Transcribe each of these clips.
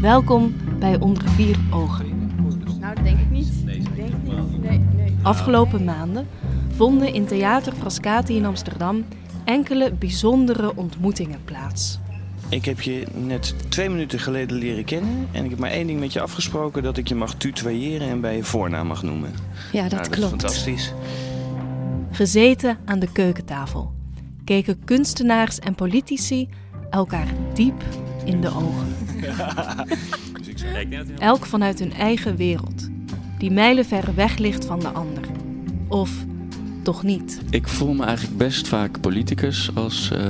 Welkom bij Onder Vier Ogen. Nou, dat denk ik niet. Ik denk niet. Nee, nee. Afgelopen maanden vonden in Theater Frascati in Amsterdam enkele bijzondere ontmoetingen plaats. Ik heb je net twee minuten geleden leren kennen. En ik heb maar één ding met je afgesproken: dat ik je mag tutoyeren en bij je voornaam mag noemen. Ja, dat Nou, dat klopt. is fantastisch. Gezeten aan de keukentafel keken kunstenaars en politici elkaar diep in de ogen. Elk vanuit hun eigen wereld, die mijlenver weg ligt van de ander. Of toch niet. Ik voel me eigenlijk best vaak politicus als eh,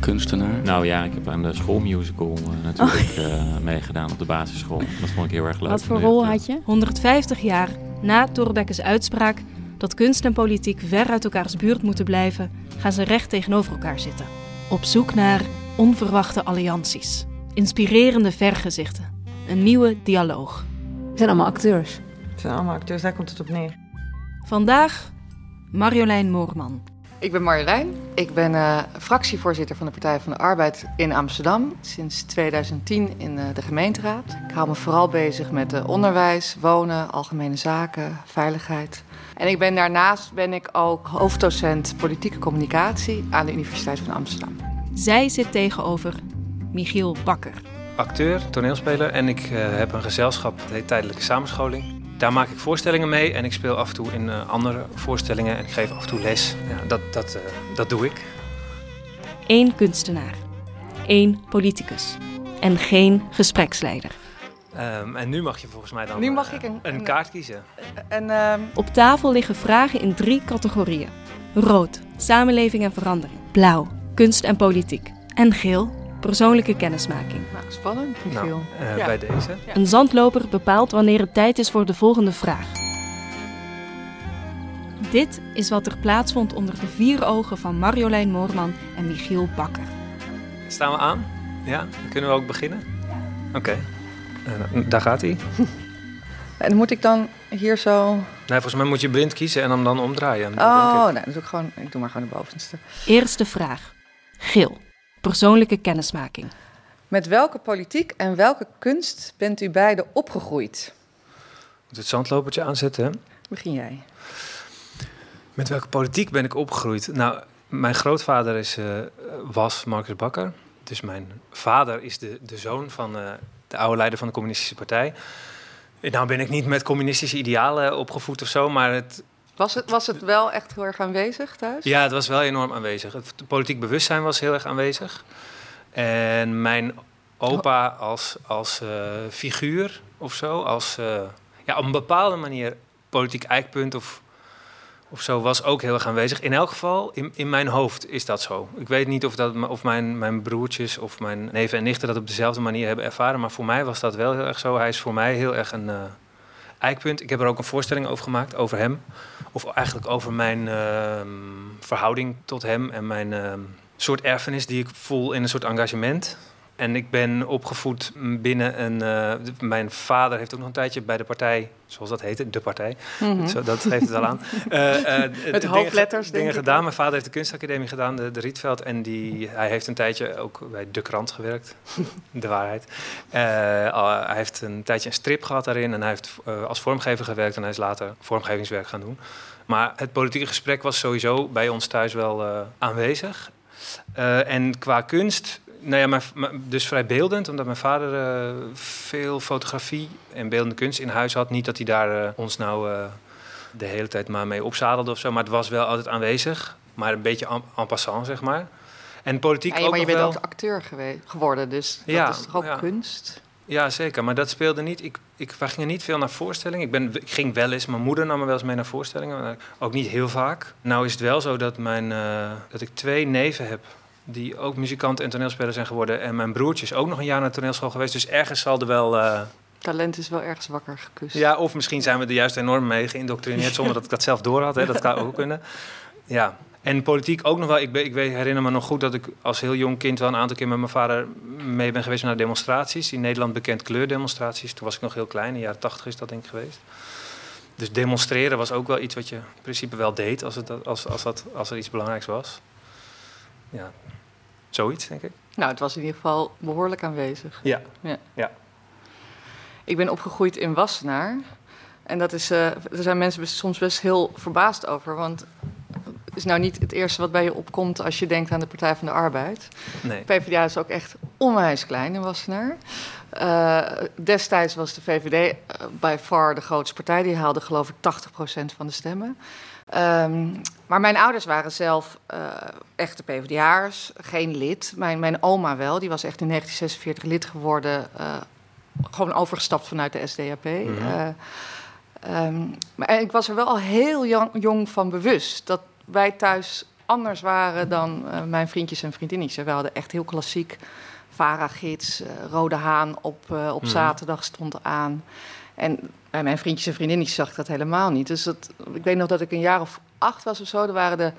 kunstenaar. Nou ja, ik heb aan de schoolmusical eh, natuurlijk eh, meegedaan op de basisschool. Dat vond ik heel erg leuk. Wat voor rol had je? 150 jaar na Thorbecke's uitspraak dat kunst en politiek ver uit elkaars buurt moeten blijven, gaan ze recht tegenover elkaar zitten. Op zoek naar onverwachte allianties, inspirerende vergezichten, een nieuwe dialoog. Het zijn allemaal acteurs. Het zijn allemaal acteurs, daar komt het op neer. Vandaag Marjolein Moorman. Ik ben Marjolein. Ik ben eh, fractievoorzitter van de Partij van de Arbeid in Amsterdam. Sinds 2010 in eh, de gemeenteraad. Ik hou me vooral bezig met eh, onderwijs, wonen, algemene zaken, veiligheid. En ik ben daarnaast ben ik ook hoofddocent politieke communicatie aan de Universiteit van Amsterdam. Zij zit tegenover Michiel Bakker. acteur, toneelspeler en ik eh, heb een gezelschap, dat heet Tijdelijke Samenscholing. Daar maak ik voorstellingen mee en ik speel af en toe in eh, andere voorstellingen en ik geef af en toe les. Ja, dat, dat, eh, dat doe ik. Eén kunstenaar, één politicus en geen gespreksleider. Ehm, en nu mag je volgens mij dan Nu mag ik een- een een- kaart kiezen. En ehm, Op tafel liggen vragen in drie categorieën: rood, samenleving en verandering, blauw, kunst en politiek en geel, persoonlijke kennismaking. nou, spannend, Michiel. Nou, eh, Ja. bij deze. Een zandloper bepaalt wanneer het tijd is voor de volgende vraag. Dit is wat er plaatsvond onder de vier ogen van Marjolein Moorman en Michiel Bakker. Staan we aan? Ja, dan kunnen we ook beginnen. Oké, Eh, daar gaat hij. En moet ik dan hier zo... Nee, volgens mij moet je blind kiezen en hem dan omdraaien. Dat Oh, nee, dan doe ik, gewoon, ik doe maar gewoon de bovenste. Eerste vraag. Geel, persoonlijke kennismaking. Met welke politiek en welke kunst bent u beiden opgegroeid? Moet het zandlopertje aanzetten, hè? Begin jij. Met welke politiek ben ik opgegroeid? Nou, mijn grootvader is, eh, was Marcus Bakker. Dus mijn vader is de, de zoon van eh, de oude leider van de Communistische Partij. En Nou ben ik niet met communistische idealen opgevoed of zo, maar het, Was het, was het wel echt heel erg aanwezig thuis? ja, het was wel enorm aanwezig. Het politiek bewustzijn was heel erg aanwezig. En mijn opa als, als eh, figuur of zo, als eh, ja, op een bepaalde manier politiek eikpunt of, of zo, was ook heel erg aanwezig. In elk geval, in, in mijn hoofd is dat zo. Ik weet niet of, dat, of mijn, mijn broertjes of mijn neven en nichten dat op dezelfde manier hebben ervaren, maar voor mij was dat wel heel erg zo. Hij is voor mij heel erg een eh, Ik heb er ook een voorstelling over gemaakt, over hem. Of eigenlijk over mijn ehm, verhouding tot hem en mijn ehm, soort erfenis die ik voel in een soort engagement. En ik ben opgevoed binnen een. eh, mijn vader heeft ook nog een tijdje bij de partij, zoals dat heette, de partij. Mhm. Zo, dat geeft het al aan. Met hoofdletters, Dingen gedaan. Mijn vader heeft de kunstacademie gedaan, de, de Rietveld. En die, hij heeft een tijdje ook bij De Krant gewerkt. de waarheid. Eh, hij heeft een tijdje een strip gehad daarin. En hij heeft eh, als vormgever gewerkt. En hij is later vormgevingswerk gaan doen. Maar het politieke gesprek was sowieso bij ons thuis wel aanwezig. En qua kunst, nou ja, mijn- dus vrij beeldend, omdat mijn vader eh, veel fotografie en beeldende kunst in huis had. Niet dat hij daar eh, ons nou eh, de hele tijd maar mee opzadelde of zo, maar het was wel altijd aanwezig. Maar een beetje en, en passant, zeg maar. En politiek Ja, ook maar je bent wel. ook acteur geworden, dus Ja, dat is toch ook ja. kunst? Ja, zeker. Maar dat speelde niet. Ik, ik, wij gingen niet veel naar voorstellingen. Ik, ben, ik ging wel eens, mijn moeder nam me wel eens mee naar voorstellingen. Maar ook niet heel vaak. Nou is het wel zo dat, mijn, dat ik twee neven heb die ook muzikant en toneelspeler zijn geworden. En mijn broertje is ook nog een jaar naar de toneelschool geweest. Dus ergens zal er wel... eh, Talent is wel ergens wakker gekust. ja, of misschien zijn we er juist enorm mee geïndoctrineerd zonder dat ik dat zelf door had. Hè. Dat kan ook kunnen. Ja. En politiek ook nog wel. Ik, ben, ik weet, herinner me nog goed dat ik als heel jong kind wel een aantal keer met mijn vader mee ben geweest naar demonstraties. In Nederland bekend kleurdemonstraties. Toen was ik nog heel klein, in de jaren tachtig is dat denk ik geweest. Dus demonstreren was ook wel iets wat je in principe wel deed als, het, als, als, dat, als er iets belangrijks was. Ja, zoiets denk ik. Nou, het was in ieder geval behoorlijk aanwezig. Ja. Ja. ja. Ik ben opgegroeid in Wassenaar. En dat is, uh, daar zijn mensen soms best heel verbaasd over. Want het is nou niet het eerste wat bij je opkomt als je denkt aan de Partij van de Arbeid. Nee. PvdA is ook echt onwijs klein in Wassenaar. Uh, destijds was de VVD uh, by far de grootste partij. Die haalde geloof ik 80% van de stemmen. Um, maar mijn ouders waren zelf uh, echte PvdA'ers, geen lid. Mijn, mijn oma wel, die was echt in 1946 lid geworden. gewoon overgestapt vanuit de SDAP. Mm -hmm. um, maar ik was er wel al heel jong, jong van bewust dat wij thuis anders waren dan mijn vriendjes en vriendinnetjes. We hadden echt heel klassiek Vara-gids, Rode Haan op, op mm. zaterdag stond aan. En bij mijn vriendjes en vriendinnetjes zag ik dat helemaal niet. Dus dat, ik weet nog dat ik een jaar of acht was of zo. Er waren de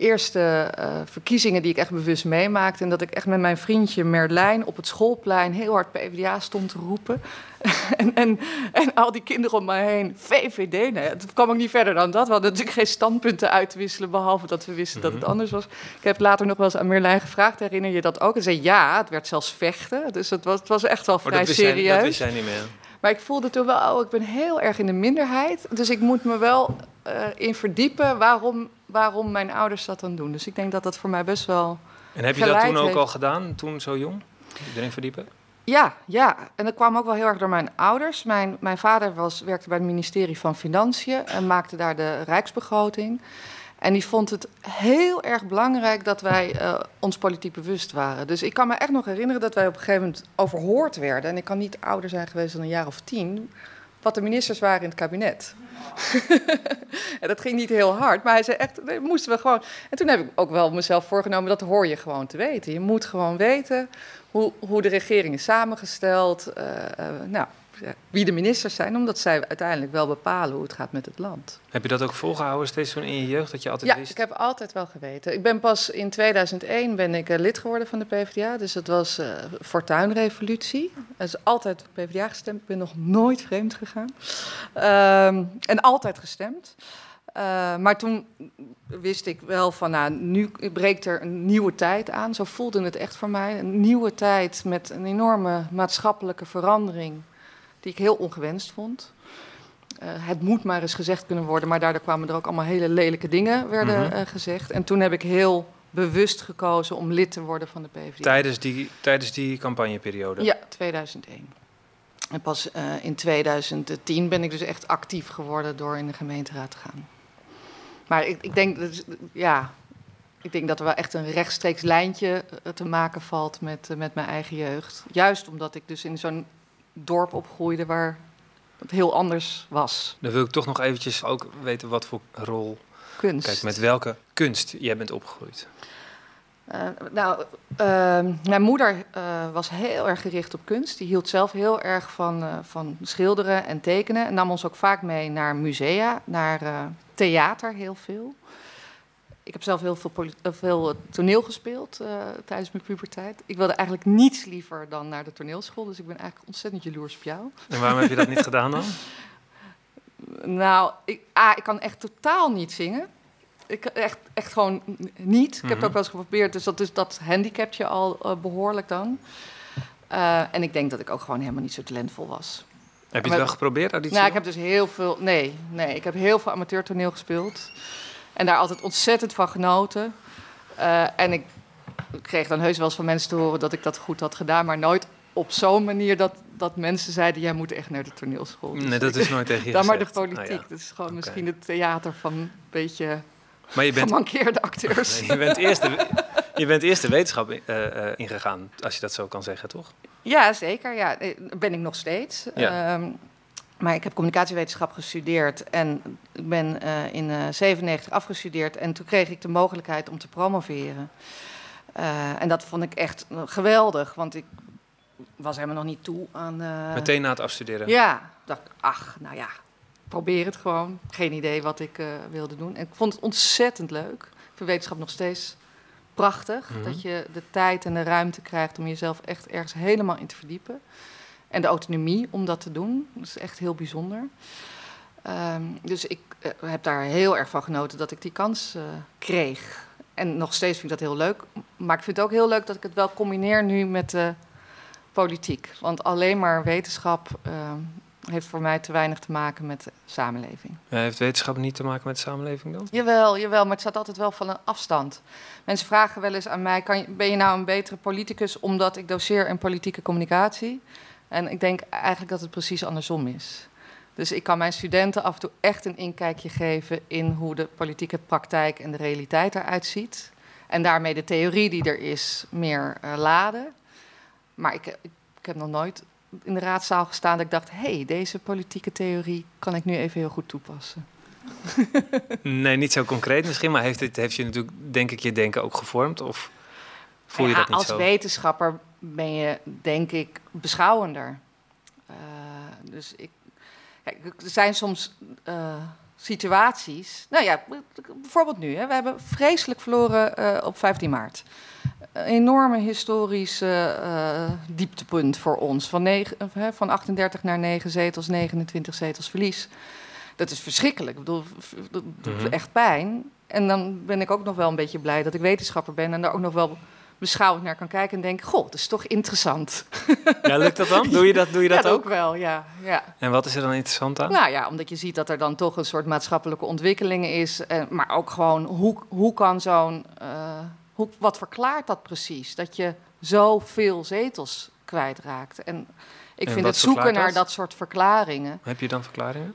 eerste uh, verkiezingen die ik echt bewust meemaakte. En dat ik echt met mijn vriendje Merlijn op het schoolplein heel hard PvdA stond te roepen. en, en, en al die kinderen om mij heen, VVD. Nee, het kwam ook niet verder dan dat. We hadden natuurlijk geen standpunten uit te wisselen, behalve dat we wisten dat het anders was. Ik heb later nog wel eens aan Merlijn gevraagd, herinner je dat ook? En zei ja, het werd zelfs vechten. Dus het was, het was echt wel vrij dat serieus. Jij, dat wist niet meer. Maar ik voelde toen wel, oh, ik ben heel erg in de minderheid. Dus ik moet me wel uh, in verdiepen waarom, waarom mijn ouders dat dan doen. Dus ik denk dat dat voor mij best wel. En heb je dat toen ook heeft. al gedaan, toen zo jong? Iedereen verdiepen? Ja, ja. En dat kwam ook wel heel erg door mijn ouders. Mijn, mijn vader was, werkte bij het ministerie van Financiën en maakte daar de rijksbegroting. En die vond het heel erg belangrijk dat wij uh, ons politiek bewust waren. Dus ik kan me echt nog herinneren dat wij op een gegeven moment overhoord werden. En ik kan niet ouder zijn geweest dan een jaar of tien. Wat de ministers waren in het kabinet. en dat ging niet heel hard, maar hij zei echt, nee, moesten we gewoon. En toen heb ik ook wel mezelf voorgenomen, dat hoor je gewoon te weten. Je moet gewoon weten hoe, hoe de regering is samengesteld. Uh, uh, nou, wie de ministers zijn, omdat zij uiteindelijk wel bepalen hoe het gaat met het land. Heb je dat ook volgehouden steeds toen in je jeugd, dat je altijd ja, wist? ik heb altijd wel geweten. Ik ben pas in 2001 ben ik uh, lid geworden van de PvdA, dus het was uh, Fortuinrevolutie. Er is altijd PvdA gestemd, ik ben nog nooit vreemd gegaan. Um, en altijd gestemd. Uh, maar toen wist ik wel van, nou, nu breekt er een nieuwe tijd aan. Zo voelde het echt voor mij. Een nieuwe tijd met een enorme maatschappelijke verandering die ik heel ongewenst vond. Uh, het moet maar eens gezegd kunnen worden, maar daardoor kwamen er ook allemaal hele lelijke dingen werden mm -hmm. uh, gezegd. En toen heb ik heel bewust gekozen om lid te worden van de PvdA. Tijdens die, tijdens die campagneperiode? Ja, 2001. En pas uh, in 2010 ben ik dus echt actief geworden door in de gemeenteraad te gaan. Maar ik, ik denk, dat, ja, ik denk dat er wel echt een rechtstreeks lijntje te maken valt met, met mijn eigen jeugd. Juist omdat ik dus in zo'n dorp opgroeide waar het heel anders was. Dan wil ik toch nog eventjes ook weten wat voor rol... Kunst. Kijk, met welke kunst jij bent opgegroeid. Uh, nou, uh, mijn moeder uh, was heel erg gericht op kunst. Die hield zelf heel erg van, uh, van schilderen en tekenen. En nam ons ook vaak mee naar musea, naar theater heel veel. Ik heb zelf heel veel, veel toneel gespeeld uh, tijdens mijn puberteit. Ik wilde eigenlijk niets liever dan naar de toneelschool. Dus ik ben eigenlijk ontzettend jaloers op jou. En waarom heb je dat niet gedaan dan? Nou, ik, ah, ik kan echt totaal niet zingen. Ik, echt, echt gewoon niet. Ik heb het ook wel eens geprobeerd. Dus dat, is, dat handicapt je al uh, behoorlijk dan. Uh, en ik denk dat ik ook gewoon helemaal niet zo talentvol was. Heb je het wel geprobeerd, auditie? Nou, ik heb dus heel veel... Nee, nee, ik heb heel veel amateurtoneel gespeeld. En daar altijd ontzettend van genoten. Uh, en ik kreeg dan heus wel eens van mensen te horen dat ik dat goed had gedaan, maar nooit op zo'n manier dat, dat mensen zeiden: jij moet echt naar de toneelschool. Dus nee, dat is nooit tegen je Dan maar de politiek. Oh, ja. Dat is gewoon okay. misschien het theater van een beetje maar je bent, gemankeerde acteurs. Je bent eerst de, je bent eerst de wetenschap uh, uh, ingegaan, als je dat zo kan zeggen, toch? Ja, zeker. Ja, ben ik nog steeds. Ja. Um, maar ik heb communicatiewetenschap gestudeerd en ik ben uh, in 1997 uh, afgestudeerd. En toen kreeg ik de mogelijkheid om te promoveren. Uh, en dat vond ik echt geweldig, want ik was helemaal nog niet toe aan... Uh, Meteen na het afstuderen? Ja, dacht ik, ach, nou ja, probeer het gewoon. Geen idee wat ik wilde doen. En ik vond het ontzettend leuk. Ik vind wetenschap nog steeds prachtig. Mm -hmm. Dat je de tijd en de ruimte krijgt om jezelf echt ergens helemaal in te verdiepen. En de autonomie om dat te doen. Dat is echt heel bijzonder. Um, dus ik uh, heb daar heel erg van genoten dat ik die kans uh, kreeg. En nog steeds vind ik dat heel leuk. Maar ik vind het ook heel leuk dat ik het wel combineer nu met de politiek. Want alleen maar wetenschap uh, heeft voor mij te weinig te maken met de samenleving. Ja, heeft wetenschap niet te maken met de samenleving dan? Jawel, jawel, maar het staat altijd wel van een afstand. Mensen vragen wel eens aan mij: kan je, ben je nou een betere politicus omdat ik doseer in politieke communicatie? En ik denk eigenlijk dat het precies andersom is. Dus ik kan mijn studenten af en toe echt een inkijkje geven in hoe de politieke praktijk en de realiteit eruit ziet. En daarmee de theorie die er is meer uh, laden. Maar ik, ik, ik, heb nog nooit in de raadzaal gestaan dat ik dacht: hé, hey, deze politieke theorie kan ik nu even heel goed toepassen. nee, niet zo concreet misschien, maar heeft, het, heeft je natuurlijk, denk ik, je denken ook gevormd? Of voel je ja, dat niet als zo? Als wetenschapper ben je, denk ik, beschouwender. Uh, dus ik, kijk, er zijn soms uh, situaties. Nou ja, bijvoorbeeld nu. Hè, we hebben vreselijk verloren uh, op 15 maart. Een enorme historische dieptepunt voor ons. Van, negen, van 38 naar 9 zetels, 29 zetels verlies. Dat is verschrikkelijk. Ik bedoel, dat doet -hmm. echt pijn. En dan ben ik ook nog wel een beetje blij dat ik wetenschapper ben en daar ook nog wel beschouwend naar kan kijken en denk: Goh, dat is toch interessant. Ja, lukt dat dan? Doe je dat, doe je dat ja, ook? ook wel, ja, ja. En wat is er dan interessant aan? Nou ja, omdat je ziet dat er dan toch een soort maatschappelijke ontwikkeling is. En, maar ook gewoon, hoe, hoe kan zo'n. Uh, hoe, wat verklaart dat precies? Dat je zoveel zetels kwijtraakt. En ik En vind het zoeken naar dat? dat soort verklaringen. Heb je dan verklaringen?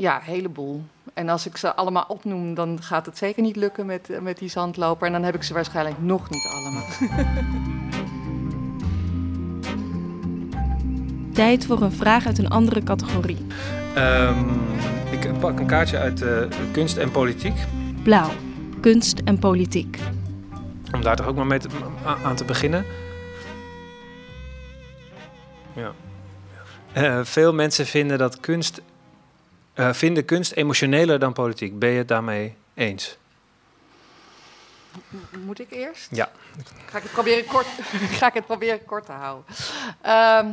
Ja, een heleboel. En als ik ze allemaal opnoem, dan gaat het zeker niet lukken met, eh, met die zandloper. En dan heb ik ze waarschijnlijk nog niet allemaal. Tijd voor een vraag uit een andere categorie. Ehm, ik pak een kaartje uit eh, kunst en politiek. Blauw, kunst en politiek. Om daar toch ook maar mee te, aan te beginnen. Ja. Eh, veel mensen vinden dat kunst, eh, vinden kunst emotioneler dan politiek. Ben je het daarmee eens? Moet ik eerst? Ja. Ga ik het proberen kort, ga ik het proberen kort te houden. Ehm,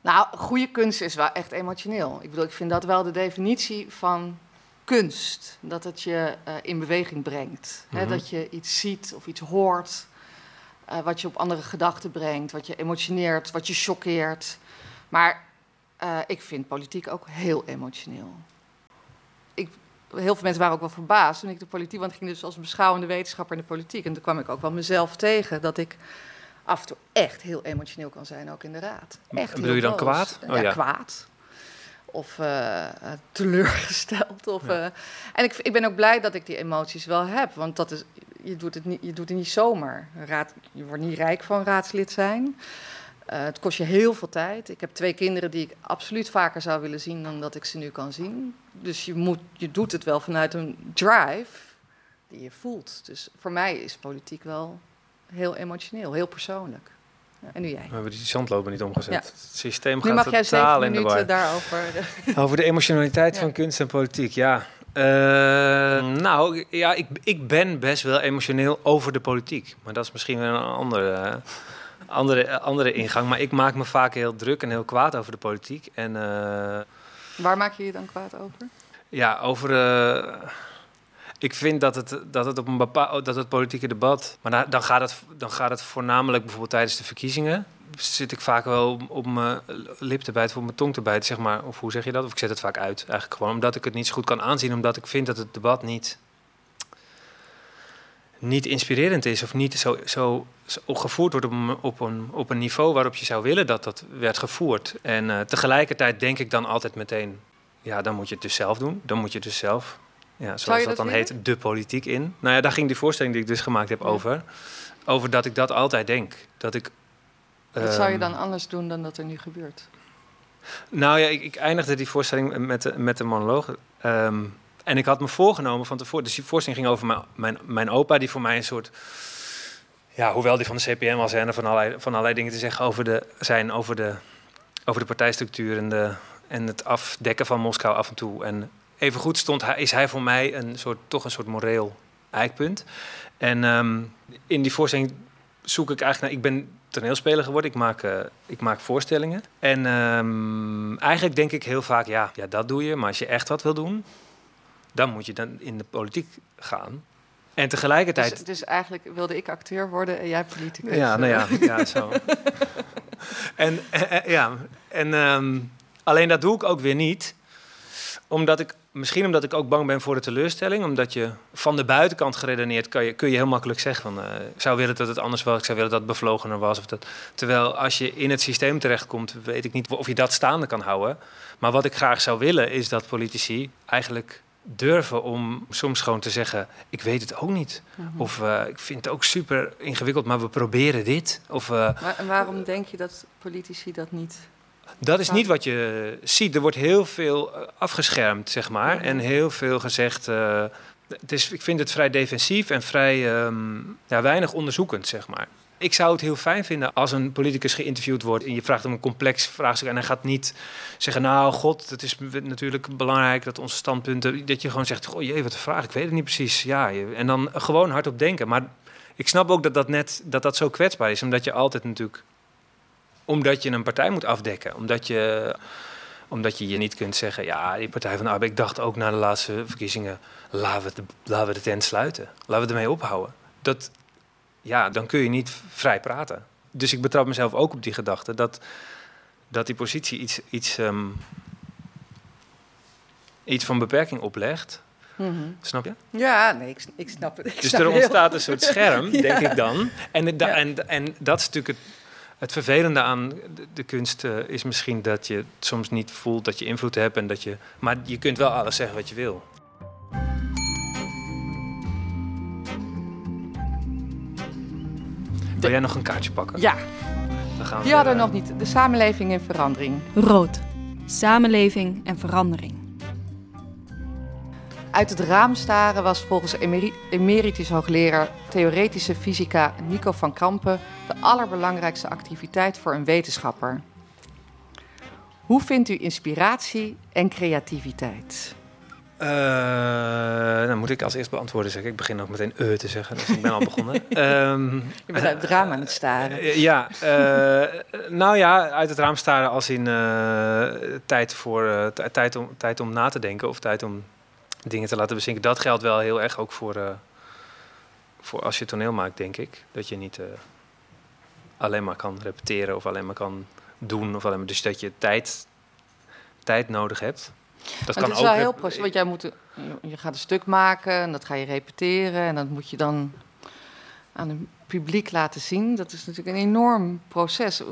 nou, goede kunst is wel echt emotioneel. Ik bedoel, ik vind dat wel de definitie van kunst. Dat het je eh, in beweging brengt. Mhm. dat je iets ziet of iets hoort. eh, wat je op andere gedachten brengt. Wat je emotioneert, wat je choqueert. Maar eh, ik vind politiek ook heel emotioneel. Ik, heel veel mensen waren ook wel verbaasd toen ik de politiek... want ik ging dus als beschouwende wetenschapper in de politiek... en toen kwam ik ook wel mezelf tegen dat ik af en toe echt heel emotioneel kan zijn, ook in de raad. Echt Bedoel je dan boos. kwaad? Oh, ja, ja. kwaad. Of eh, eh, teleurgesteld. Of, en ik, ik ben ook blij dat ik die emoties wel heb, want dat is, je, doet het niet, je doet het niet zomaar. Raad, je wordt niet rijk van raadslid zijn. Eh, het kost je heel veel tijd. Ik heb twee kinderen die ik absoluut vaker zou willen zien dan dat ik ze nu kan zien. Dus je, moet, je doet het wel vanuit een drive die je voelt. Dus voor mij is politiek wel heel emotioneel, heel persoonlijk. Ja, en nu jij. We hebben die zandloper niet omgezet. Ja. Het systeem Nu gaat mag jij totaal zeven in de minuten daarover. Over de emotionaliteit Ja. van kunst en politiek, ja. Eh, nou, ja, ik, ik ben best wel emotioneel over de politiek. Maar dat is misschien wel een andere, eh, andere, andere ingang. Maar ik maak me vaak heel druk en heel kwaad over de politiek. En eh, Waar maak je je dan kwaad over? ja, over... eh, ik vind dat het, dat het op een bepaald... dat het politieke debat... Maar dan, dan, gaat het, dan gaat het voornamelijk bijvoorbeeld tijdens de verkiezingen... zit ik vaak wel op, mijn lip te bijten, of op mijn tong te bijten, zeg maar. Of hoe zeg je dat? Of ik zet het vaak uit, eigenlijk gewoon. Omdat ik het niet zo goed kan aanzien. Omdat ik vind dat het debat niet... niet inspirerend is. Of niet zo, zo, zo gevoerd wordt op een, op, een, op een niveau waarop je zou willen dat dat werd gevoerd. En eh, tegelijkertijd denk ik dan altijd meteen... Ja, dan moet je het dus zelf doen. Dan moet je dus zelf... Ja, zoals dat dat dan willen? heet, de politiek in. Nou ja, daar ging die voorstelling die ik dus gemaakt heb Ja. over. Over dat ik dat altijd denk. Dat ik... Wat zou je ehm, dan anders doen dan dat er nu gebeurt? Nou ja, ik, ik eindigde die voorstelling met met de monoloog. Ehm, en ik had me voorgenomen van tevoren... Dus die voorstelling ging over mijn, mijn, mijn opa... die voor mij een soort... Ja, hoewel die van de CPN was... en van allerlei, van allerlei dingen te zeggen over de, zijn... over de, over de partijstructuur en, de, en het afdekken van Moskou af en toe. En evengoed stond is hij voor mij een soort, toch een soort moreel eikpunt. En ehm, in die voorstelling zoek ik eigenlijk naar... Ik ben toneelspeler geworden, ik maak, eh, ik maak voorstellingen. En ehm, eigenlijk denk ik heel vaak, ja, ja, dat doe je. Maar als je echt wat wil doen, dan moet je dan in de politiek gaan. En tegelijkertijd... Dus, dus eigenlijk wilde ik acteur worden en jij politicus. Ja, nou ja, ja zo. en eh, eh, ja, en ehm, alleen dat doe ik ook weer niet. Omdat ik, misschien omdat ik ook bang ben voor de teleurstelling. Omdat je van de buitenkant geredeneerd kan je, kun je heel makkelijk zeggen van... eh, ik zou willen dat het anders was, ik zou willen dat het bevlogener was. Of dat, terwijl als je in het systeem terechtkomt, weet ik niet of je dat staande kan houden. Maar wat ik graag zou willen is dat politici eigenlijk durven om soms gewoon te zeggen... ik weet het ook niet. Of eh, ik vind het ook super ingewikkeld, maar we proberen dit. Of eh, Maar, en waarom denk je dat politici dat niet... dat is niet wat je ziet. Er wordt heel veel eh, afgeschermd, zeg maar. En heel veel gezegd. eh, het is, ik vind het vrij defensief en vrij ehm, ja, weinig onderzoekend, zeg maar. Ik zou het heel fijn vinden als een politicus geïnterviewd wordt en je vraagt hem een complex vraagstuk en hij gaat niet zeggen, nou god, het is natuurlijk belangrijk dat onze standpunten, dat je gewoon zegt, goh jee, wat een vraag, ik weet het niet precies. Ja, en dan gewoon hardop denken. Maar ik snap ook dat dat net, dat dat zo kwetsbaar is, omdat je altijd natuurlijk omdat je een partij moet afdekken. Omdat je, omdat je je niet kunt zeggen... ja, die Partij van de Arbeid... ik dacht ook na de laatste verkiezingen... laten we, de, laten we de tent sluiten. Laten we ermee ophouden. Dat, ja, dan kun je niet vrij praten. Dus ik betrap mezelf ook op die gedachte... dat, dat die positie iets, iets, ehm, iets van beperking oplegt. Snap je? Ja, nee, ik, ik snap het. Ik Dus snap er heel ontstaat een soort scherm, Ja. denk ik dan. En, het- da- Ja. en, en dat is natuurlijk het, het vervelende aan de, de kunst... eh, is misschien dat je soms niet voelt dat je invloed hebt. En dat je, maar je kunt wel alles zeggen wat je wil. Wil jij nog een kaartje pakken? Ja, Dan gaan we die hadden we weer, nog niet. De samenleving in verandering. Rood. Samenleving en verandering. Uit het raam staren was volgens emeri- emeritus hoogleraar theoretische fysica Nico van Kampen de allerbelangrijkste activiteit voor een wetenschapper. Hoe vindt u inspiratie en creativiteit? Eh, dan moet ik als eerst beantwoorden zeggen. Ik begin ook meteen eh te zeggen, dus ik ben al begonnen. Ehm, Je bent uit het raam aan het staren. Eh, Ja, eh, nou ja, uit het raam staren als in tijd, voor, tijd, om, tijd om na te denken of tijd om dingen te laten bezinken. Dat geldt wel heel erg ook voor, voor als je toneel maakt, denk ik. Dat je niet alleen maar kan repeteren of alleen maar kan doen. Of alleen maar, dus dat je tijd, tijd nodig hebt. Dat kan het is wel ook heel rep- proces, want jij moet, je- gaat een stuk maken en dat ga je repeteren en dat moet je dan aan het publiek laten zien. Dat is natuurlijk een enorm proces.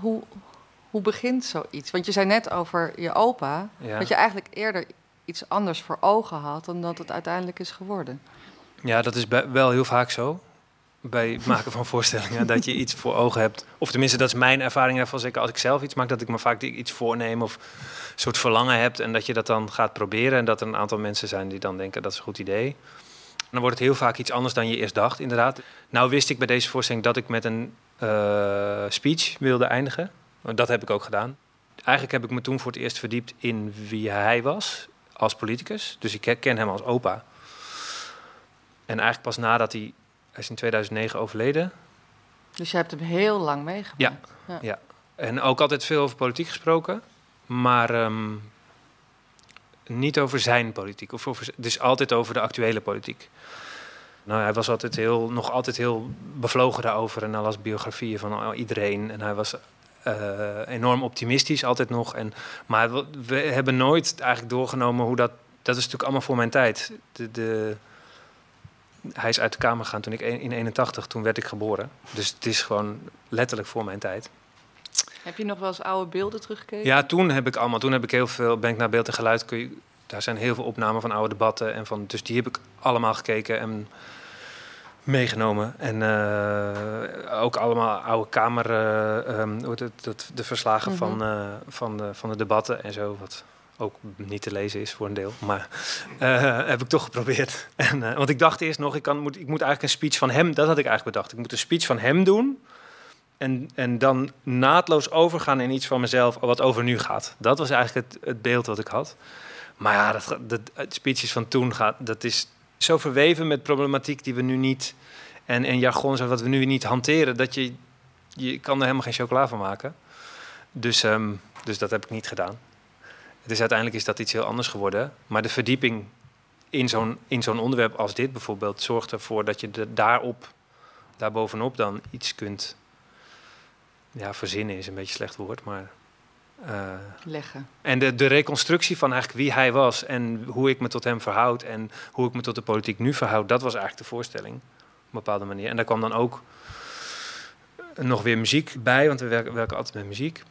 Hoe, hoe begint zoiets? Want je zei net over je opa, Ja. dat je eigenlijk eerder iets anders voor ogen had dan dat het uiteindelijk is geworden. Ja, dat is wel heel vaak zo. Bij het maken van voorstellingen. dat je iets voor ogen hebt. Of tenminste, dat is mijn ervaring daarvan. Zeker als ik zelf iets maak, dat ik me vaak iets voorneem. Of een soort verlangen heb. En dat je dat dan gaat proberen. En dat er een aantal mensen zijn die dan denken dat is een goed idee. Dan wordt het heel vaak iets anders dan je eerst dacht, inderdaad. Nou wist ik bij deze voorstelling dat ik met een eh, speech wilde eindigen. Dat heb ik ook gedaan. Eigenlijk heb ik me toen voor het eerst verdiept in wie hij was als politicus. Dus ik ken hem als opa. En eigenlijk pas nadat hij... Hij is in 2009 overleden. Dus je hebt hem heel lang meegemaakt. En ook altijd veel over politiek gesproken. Maar ehm, niet over zijn politiek. Of over, dus altijd over de actuele politiek. Nou, hij was altijd heel, nog altijd heel bevlogen daarover. En hij las biografieën van iedereen. En hij was eh, enorm optimistisch altijd nog. En, maar we, we hebben nooit eigenlijk doorgenomen hoe dat... Dat is natuurlijk allemaal voor mijn tijd. De, de, hij is uit de kamer gegaan toen ik in 81, toen werd ik geboren. Dus het is gewoon letterlijk voor mijn tijd. Heb je nog wel eens oude beelden teruggekeken? Ja, toen heb ik allemaal, toen heb ik heel veel, ben ik naar beeld en geluid. Kun je, daar zijn heel veel opnamen van oude debatten en van, dus die heb ik allemaal gekeken en meegenomen. En eh, ook allemaal oude kamer, hoe heet het, dat, de verslagen Mhm. van, eh, van, de, van de debatten en zo, wat ook niet te lezen is voor een deel. Maar eh, heb ik toch geprobeerd. En, eh, want ik dacht eerst nog, ik, kan, moet, ik moet eigenlijk een speech van hem, dat had ik eigenlijk bedacht. Ik moet een speech van hem doen. En, en dan naadloos overgaan in iets van mezelf wat over nu gaat. Dat was eigenlijk het, het beeld wat ik had. Maar ja, dat, dat, speeches van toen gaat, dat is zo verweven met problematiek die we nu niet. En, en jargon wat we nu niet hanteren, dat je. Je kan er helemaal geen chocola van maken. Dus, ehm, dus dat heb ik niet gedaan. Dus uiteindelijk is dat iets heel anders geworden. Maar de verdieping in zo'n, in zo'n onderwerp als dit bijvoorbeeld zorgt ervoor dat je daarop, daarbovenop dan iets kunt ja, verzinnen is een beetje een slecht woord, maar... eh, Leggen. en de, de reconstructie van eigenlijk wie hij was en hoe ik me tot hem verhoud en hoe ik me tot de politiek nu verhoud, dat was eigenlijk de voorstelling op een bepaalde manier. En daar kwam dan ook nog weer muziek bij, want we werken, werken altijd met muziek.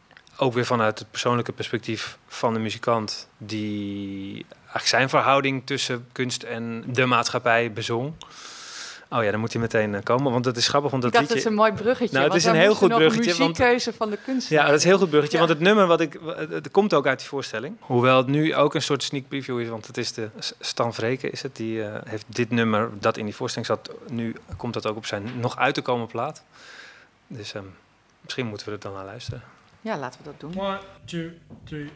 Ook weer vanuit het persoonlijke perspectief van de muzikant, die eigenlijk zijn verhouding tussen kunst en de maatschappij bezong. Oh ja, dan moet hij meteen eh, komen, want dat is grappig, want Ik dat dat is een mooi bruggetje. Nou, het is een heel goed bruggetje, Een want- muziekkeuze van de kunstenaar. Ja, dat is heel goed bruggetje, Ja. want het nummer wat ik... Het, het komt ook uit die voorstelling. Hoewel het nu ook een soort sneak preview is, want het is de... Stan Vreken is het, die eh, heeft dit nummer dat in die voorstelling zat. Nu komt dat ook op zijn nog uit te komen plaat. Dus ehm, misschien moeten we er dan naar luisteren. Ja, laten we dat doen. One, two, three.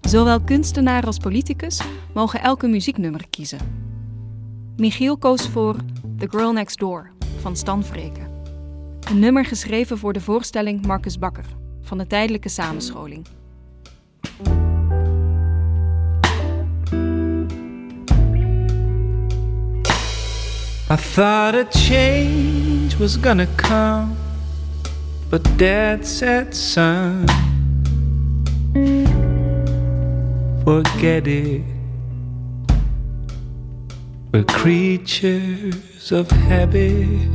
Zowel kunstenaar als politicus mogen elke muzieknummer kiezen. Michiel koos voor The Girl Next Door van Stan Vreken. Een nummer geschreven voor de voorstelling Marcus Bakker van de tijdelijke samenscholing. I thought a change was gonna come, but Dad said, son, forget it. We're creatures of habit,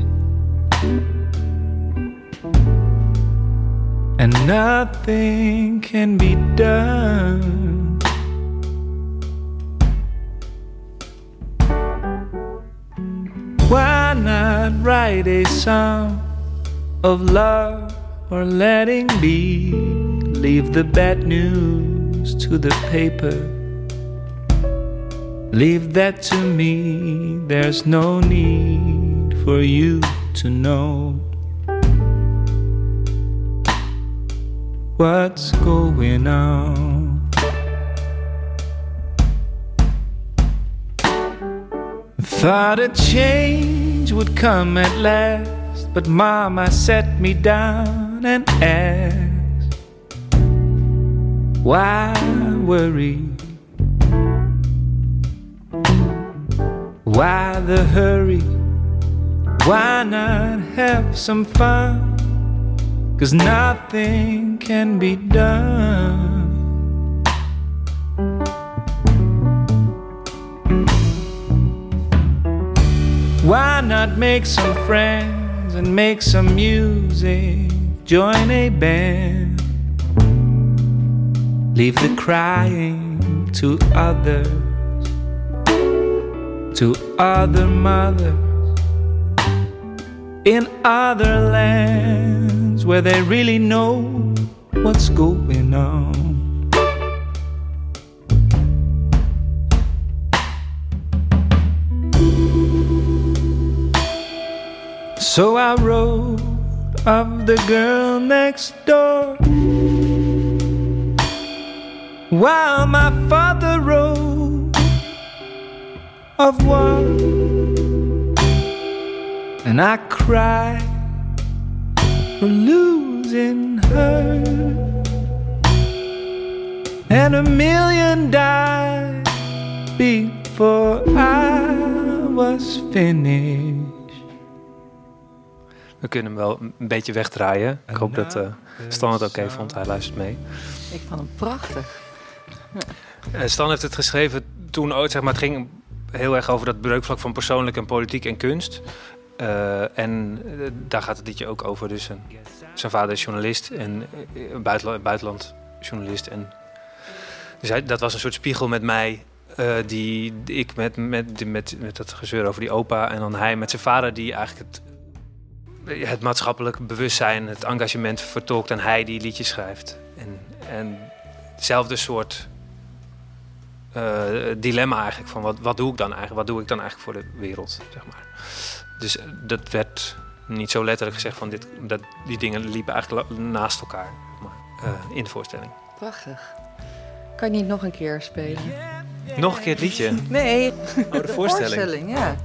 and nothing can be done. Not write a song of love or letting be? Leave the bad news to the paper. Leave that to me. There's no need for you to know what's going on. Thought a change would come at last, but Mama set me down and asked, Why worry? Why the hurry? Why not have some fun? Cause nothing can be done. Why not make some friends and make some music? Join a band. Leave the crying to others, to other mothers in other lands where they really know what's going on. So I wrote of the girl next door while my father wrote of one. And I cried for losing her. And a million died before I was finished. We kunnen hem wel een beetje wegdraaien. Ik hoop dat eh Stan het oké vond. Hij luistert mee. Ik vond hem prachtig. Eh, Stan heeft het geschreven toen ooit, zeg maar, het ging heel erg over dat breukvlak van persoonlijk en politiek en kunst. Eh, en daar gaat het liedje ook over. Dus een, zijn vader is journalist en buitenland, buitenland journalist. En dus hij, dat was een soort spiegel met mij. eh, die, die ik met, met, met, met dat gezeur over die opa en dan hij met zijn vader die eigenlijk het, het maatschappelijk bewustzijn, het engagement vertolkt en hij die liedjes schrijft. En, en hetzelfde soort eh, dilemma eigenlijk van wat, wat doe ik dan eigenlijk? Wat doe ik dan eigenlijk voor de wereld, zeg maar. Dus eh, dat werd niet zo letterlijk gezegd van dit, dat, die dingen liepen eigenlijk naast elkaar maar, eh, in de voorstelling. Prachtig. Kan je niet nog een keer spelen? Nog een keer het liedje. Nee. Oh, de voorstelling. ja.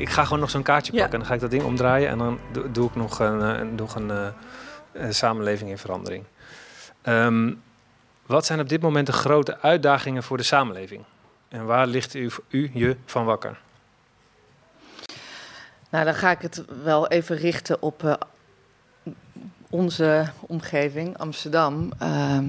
Ik ga gewoon nog zo'n kaartje pakken. En dan ga ik dat ding omdraaien. En dan doe, doe ik nog een, eh, nog een, eh, een samenleving in verandering. Ehm, wat zijn op dit moment de grote uitdagingen voor de samenleving? En waar ligt u, u je van wakker? Nou, dan ga ik het wel even richten op eh, onze omgeving, Amsterdam. Ehm,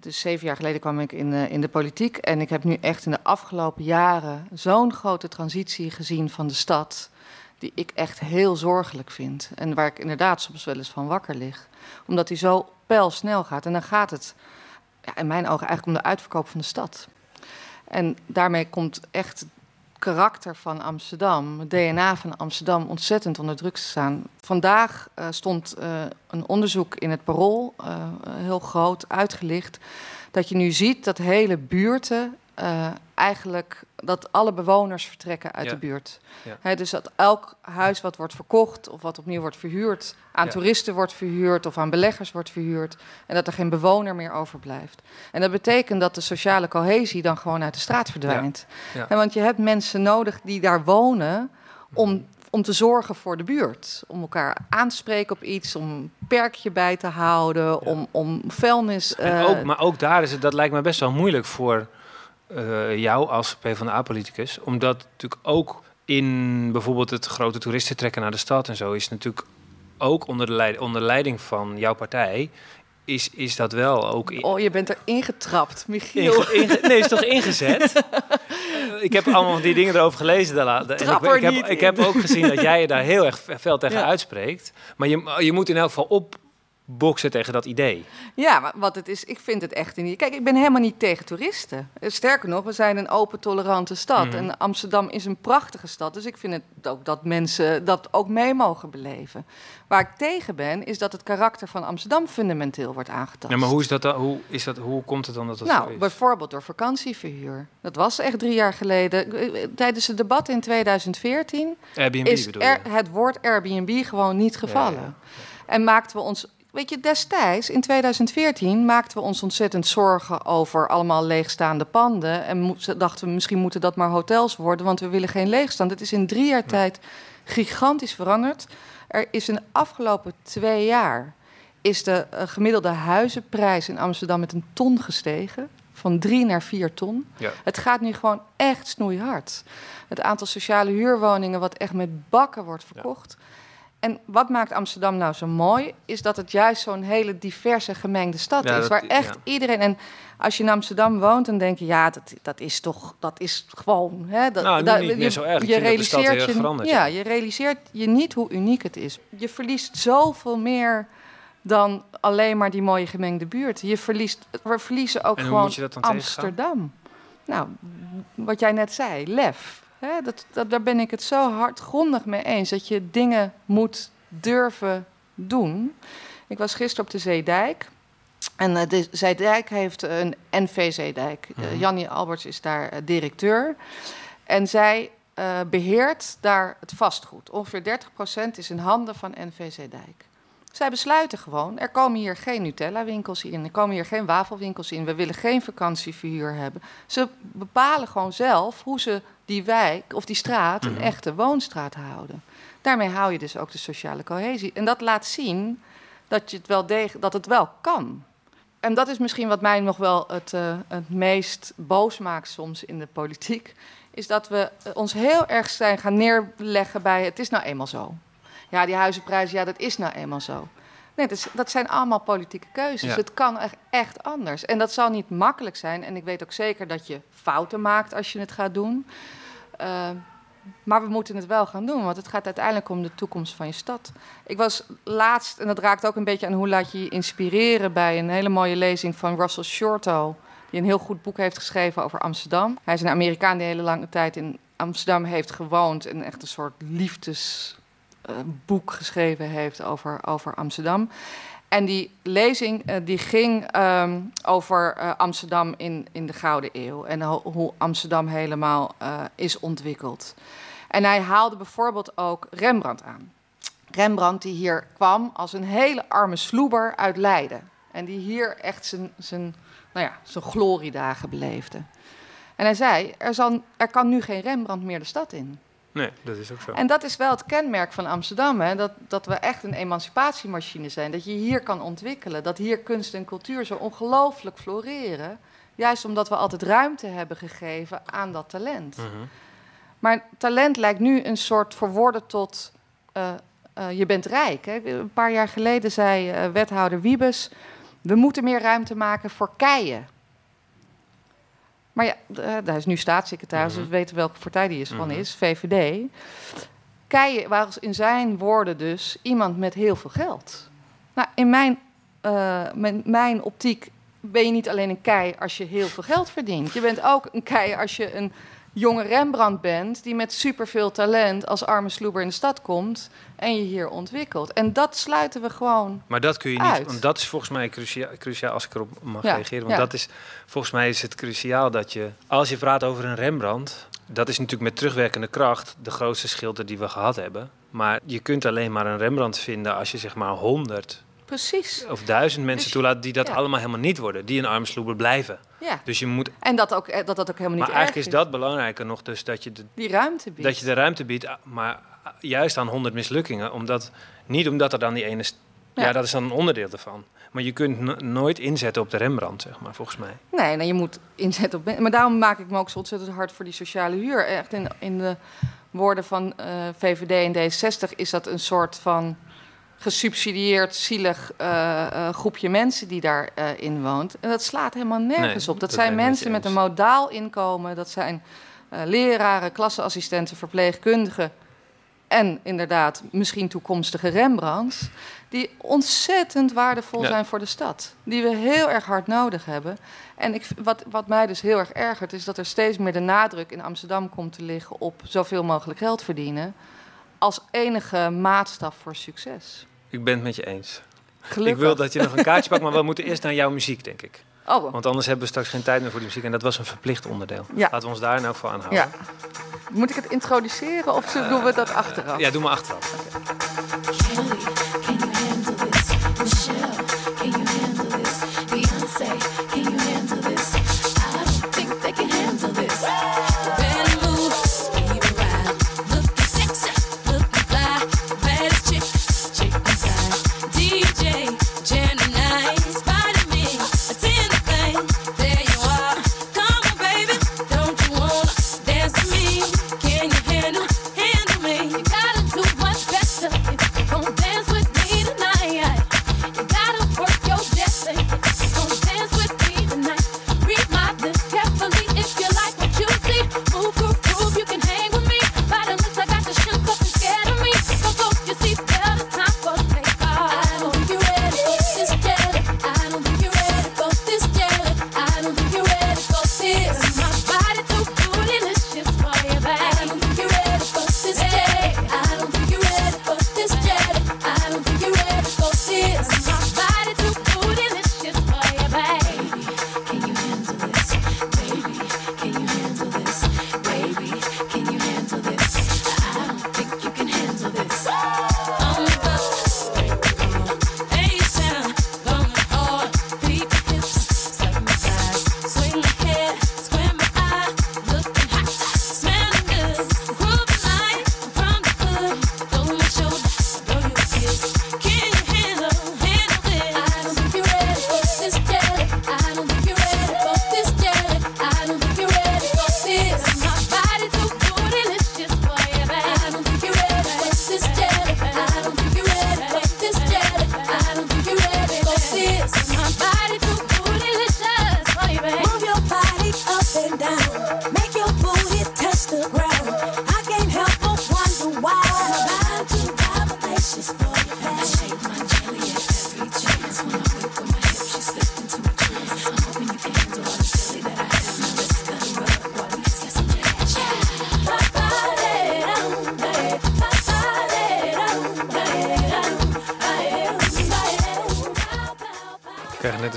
is zeven jaar geleden kwam ik in, eh, in de politiek. En ik heb nu echt in de afgelopen jaren zo'n grote transitie gezien van de stad. Die ik echt heel zorgelijk vind. En waar ik inderdaad soms wel eens van wakker lig. Omdat die zo pijlsnel gaat. En dan gaat het ja, in mijn ogen eigenlijk om de uitverkoop van de stad. En daarmee komt echt karakter van Amsterdam, het DNA van Amsterdam, ontzettend onder druk te staan. Vandaag eh, stond eh, een onderzoek in het Parool, eh, heel groot, uitgelicht, dat je nu ziet dat hele buurten eigenlijk, dat alle bewoners vertrekken uit Ja. de buurt. Ja. Dus dat elk huis wat wordt verkocht of wat opnieuw wordt verhuurd, aan Ja. toeristen wordt verhuurd of aan beleggers wordt verhuurd. En dat er geen bewoner meer overblijft. En dat betekent dat de sociale cohesie dan gewoon uit de straat verdwijnt. Want je hebt mensen nodig die daar wonen om, om te zorgen voor de buurt. Om elkaar aan te spreken op iets, om een perkje bij te houden, om, om vuilnis... En eh, ook, maar ook daar is het, dat lijkt me best wel moeilijk voor eh, jou als PvdA-politicus. Omdat natuurlijk ook in bijvoorbeeld het grote toeristentrekken naar de stad en zo is natuurlijk ook onder, de leid, onder leiding van jouw partij. Is, is dat wel ook. in- Oh, je bent er ingetrapt, Michiel. Inge- inge- nee, is toch ingezet? Eh, ik heb allemaal die dingen erover gelezen. daarna. En ik, ik, heb, ik heb ook gezien dat jij je daar heel erg fel tegen Ja. uitspreekt. Maar je, je moet in elk geval opboksen tegen dat idee. Ja, maar wat het is, ik vind het echt niet. Kijk, ik ben helemaal niet tegen toeristen. Eh, Sterker nog, we zijn een open, tolerante stad. Mhm. En Amsterdam is een prachtige stad. Dus ik vind het ook dat mensen dat ook mee mogen beleven. Waar ik tegen ben, is dat het karakter van Amsterdam fundamenteel wordt aangetast. Ja, maar hoe, is dat dan, hoe, is dat, hoe komt het dan dat dat zo Nou, is? bijvoorbeeld door vakantieverhuur. Dat was echt drie jaar geleden. Eh, Tijdens het debat in 2014 Airbnb is bedoel je? er, het woord Airbnb gewoon niet gevallen. Ja, En maakten we ons. Weet je, destijds, in 2014, maakten we ons ontzettend zorgen over allemaal leegstaande panden. En dachten we, misschien moeten dat maar hotels worden, want we willen geen leegstand. Het is in drie jaar tijd gigantisch veranderd. Er is in de afgelopen twee jaar is de eh, gemiddelde huizenprijs in Amsterdam met een ton gestegen. Van drie naar vier ton. Ja. Het gaat nu gewoon echt snoeihard. Het aantal sociale huurwoningen wat echt met bakken wordt verkocht. En wat maakt Amsterdam nou zo mooi, is dat het juist zo'n hele diverse gemengde stad Ja, is. dat- waar echt ja. iedereen. En als je in Amsterdam woont, dan denk je, ja, dat, dat is toch, dat is gewoon. Hè, dat, Nou, dat- niet meer zo erg. Je realiseert je, veranderd, ja, je realiseert je niet hoe uniek het is. Je verliest zoveel meer dan alleen maar die mooie gemengde buurt. Je verliest, we verliezen ook En hoe gewoon moet je dat dan tegengaan? Amsterdam. Nou, wat jij net zei, lef. Hè, dat, dat, daar ben ik het zo hardgrondig mee eens. Dat je dingen moet durven doen. Ik was gisteren op de Zeedijk. En eh, de Zeedijk heeft een NV-Zeedijk. Eh, Mhm. Jannie Alberts is daar eh, directeur. En zij eh, beheert daar het vastgoed. Ongeveer 30% is in handen van NV Zeedijk. Zij besluiten gewoon, er komen hier geen Nutella-winkels in, er komen hier geen wafelwinkels in, we willen geen vakantieverhuur hebben. Ze bepalen gewoon zelf hoe ze die wijk of die straat een Mhm. echte woonstraat houden. Daarmee hou je dus ook de sociale cohesie. En dat laat zien dat, je het, wel deg- dat het wel kan. En dat is misschien wat mij nog wel het, eh, het meest boos maakt soms in de politiek. Is dat we eh, ons heel erg zijn gaan neerleggen bij het is nou eenmaal zo. Ja, die huizenprijzen, ja, dat is nou eenmaal zo. Nee, dat, is- dat zijn allemaal politieke keuzes. Ja. Het kan echt, echt anders. En dat zal niet makkelijk zijn. En ik weet ook zeker dat je fouten maakt als je het gaat doen. Eh, maar we moeten het wel gaan doen, want het gaat uiteindelijk om de toekomst van je stad. Ik was laatst, en dat raakt ook een beetje aan hoe laat je je inspireren bij een hele mooie lezing van Russell Shorto, die een heel goed boek heeft geschreven over Amsterdam. Hij is een Amerikaan die hele lange tijd in Amsterdam heeft gewoond en echt een soort liefdesboek geschreven heeft over, over Amsterdam. En die lezing eh, die ging ehm, over eh, Amsterdam in, in de Gouden Eeuw en ho- hoe Amsterdam helemaal eh, is ontwikkeld. En hij haalde bijvoorbeeld ook Rembrandt aan. Rembrandt die hier kwam als een hele arme sloeber uit Leiden. En die hier echt zijn, zijn, nou ja, zijn gloriedagen beleefde. En hij zei, er, zal, er kan nu geen Rembrandt meer de stad in. Nee, dat is ook zo. En dat is wel het kenmerk van Amsterdam, hè? Dat, dat we echt een emancipatiemachine zijn. Dat je hier kan ontwikkelen, dat hier kunst en cultuur zo ongelooflijk floreren. Juist omdat we altijd ruimte hebben gegeven aan dat talent. Mhm. Maar talent lijkt nu een soort verworden tot eh, eh, je bent rijk. Hè? Een paar jaar geleden zei eh, wethouder Wiebes... we moeten meer ruimte maken voor keien. Maar ja, eh, daar is nu staatssecretaris, dus we weten welke partij die is van Mhm. is, VVD. Keijen was in zijn woorden dus iemand met heel veel geld. Nou, in mijn, eh, mijn, mijn optiek ben je niet alleen een kei als je heel veel geld verdient. Je bent ook een kei als je een jonge Rembrandt bent... die met superveel talent als arme sloeber in de stad komt... en je hier ontwikkelt. En dat sluiten we gewoon... Maar dat kun je niet, Uit. want dat is volgens mij cruciaal, cruciaal als ik erop mag Ja, reageren. Want ja. dat is, volgens mij is het cruciaal dat je, als je praat over een Rembrandt, dat is natuurlijk met terugwerkende kracht de grootste schilder die we gehad hebben. Maar je kunt alleen maar een Rembrandt vinden als je zeg maar honderd Precies. of duizend mensen Dus- toelaat die dat ja. allemaal helemaal niet worden, die een armsloeber blijven. Ja. Dus je moet, En dat, ook, eh, dat dat ook helemaal niet maar eigenlijk is dat belangrijker nog dus dat je de, Die ruimte biedt. dat je de ruimte biedt, ah, maar juist aan honderd mislukkingen. Omdat, niet omdat er dan die ene... Ja. Ja. dat is dan een onderdeel ervan. Maar je kunt no- nooit inzetten op de Rembrandt, zeg maar, volgens mij. Nee, nee, je moet inzetten op... Maar daarom maak ik me ook zo ontzettend hard voor die sociale huur. Echt in, in de woorden van eh, VVD en D60 is dat een soort van gesubsidieerd, zielig eh, eh, groepje mensen die daarin in woont. En dat slaat helemaal nergens Nee, op. Dat, dat zijn mensen met een modaal inkomen. Dat zijn eh, leraren, klasseassistenten, verpleegkundigen... en inderdaad misschien toekomstige Rembrandts... die ontzettend waardevol Ja. zijn voor de stad. Die we heel erg hard nodig hebben. En ik, wat, wat mij dus heel erg ergert... is dat er steeds meer de nadruk in Amsterdam komt te liggen... op zoveel mogelijk geld verdienen... als enige maatstaf voor succes. Ik ben het met je eens. Gelukkig. Ik wil dat je nog een kaartje pakt, maar we moeten eerst naar jouw muziek, denk ik. Oh, Want anders hebben we straks geen tijd meer voor die muziek. En dat was een verplicht onderdeel. Ja. Laten we ons daar in elk geval aan houden. ja. Moet ik het introduceren of zo doen we dat achteraf? Ja, doe maar achteraf.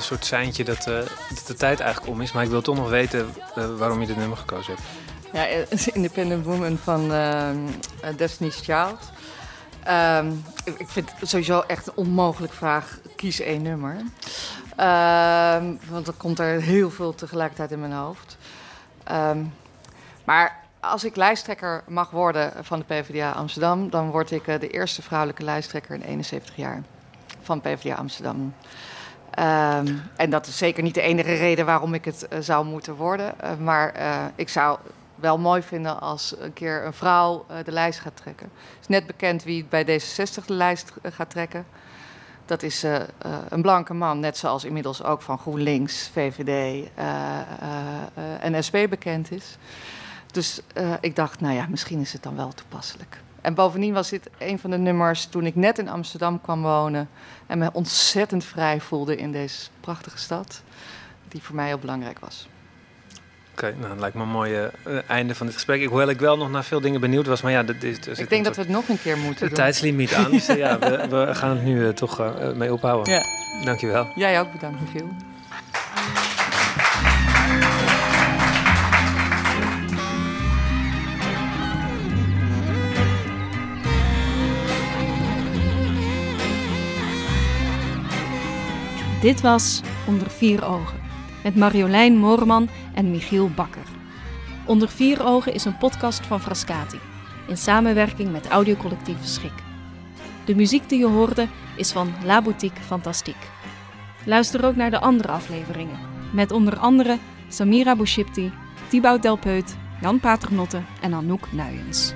Soort seintje dat, eh, dat de tijd eigenlijk om is. Maar ik wil toch nog weten eh, waarom je dit nummer gekozen hebt. Ja, eh, Independent Woman van ehm, eh, Destiny's Child. Ehm, ik vind het sowieso echt een onmogelijk vraag. Kies één nummer. Ehm, want er komt er heel veel tegelijkertijd in mijn hoofd. Maar als ik lijsttrekker mag worden van de PvdA Amsterdam, dan word ik de eerste vrouwelijke lijsttrekker in 71 jaar van PvdA Amsterdam. Ehm, en dat is zeker niet de enige reden waarom ik het zou moeten worden. maar ik zou wel mooi vinden als een keer een vrouw de lijst gaat trekken. Het is net bekend wie bij D66 de lijst gaat trekken. Dat is uh, uh, een blanke man, net zoals inmiddels ook van GroenLinks, VVD uh, en SP bekend is. Dus ik dacht, nou ja, misschien is het dan wel toepasselijk. En bovendien was dit een van de nummers toen ik net in Amsterdam kwam wonen en me ontzettend vrij voelde in deze prachtige stad, die voor mij heel belangrijk was. Oké, nou, dat lijkt me een mooi uh, einde van dit gesprek. Ik, hoewel ik wel nog naar veel dingen benieuwd was, maar ja... Dat is, ik denk dat we het nog een keer moeten de tijdslimiet aan, dus uh, ja, we, we, gaan het nu uh, toch mee ophouden. Ja. Dankjewel. Jij ook bedankt, Michiel. Dit was Onder Vier Ogen met Marjolein Moorman en Michiel Bakker. Onder Vier Ogen is een podcast van Frascati, in samenwerking met audiocollectief Schik. De muziek die je hoorde is van La Boutique Fantastique. Luister ook naar de andere afleveringen, met onder andere Samira Bouchipti, Thibaut Delpeut, Jan Paternotte en Anouk Nuyens.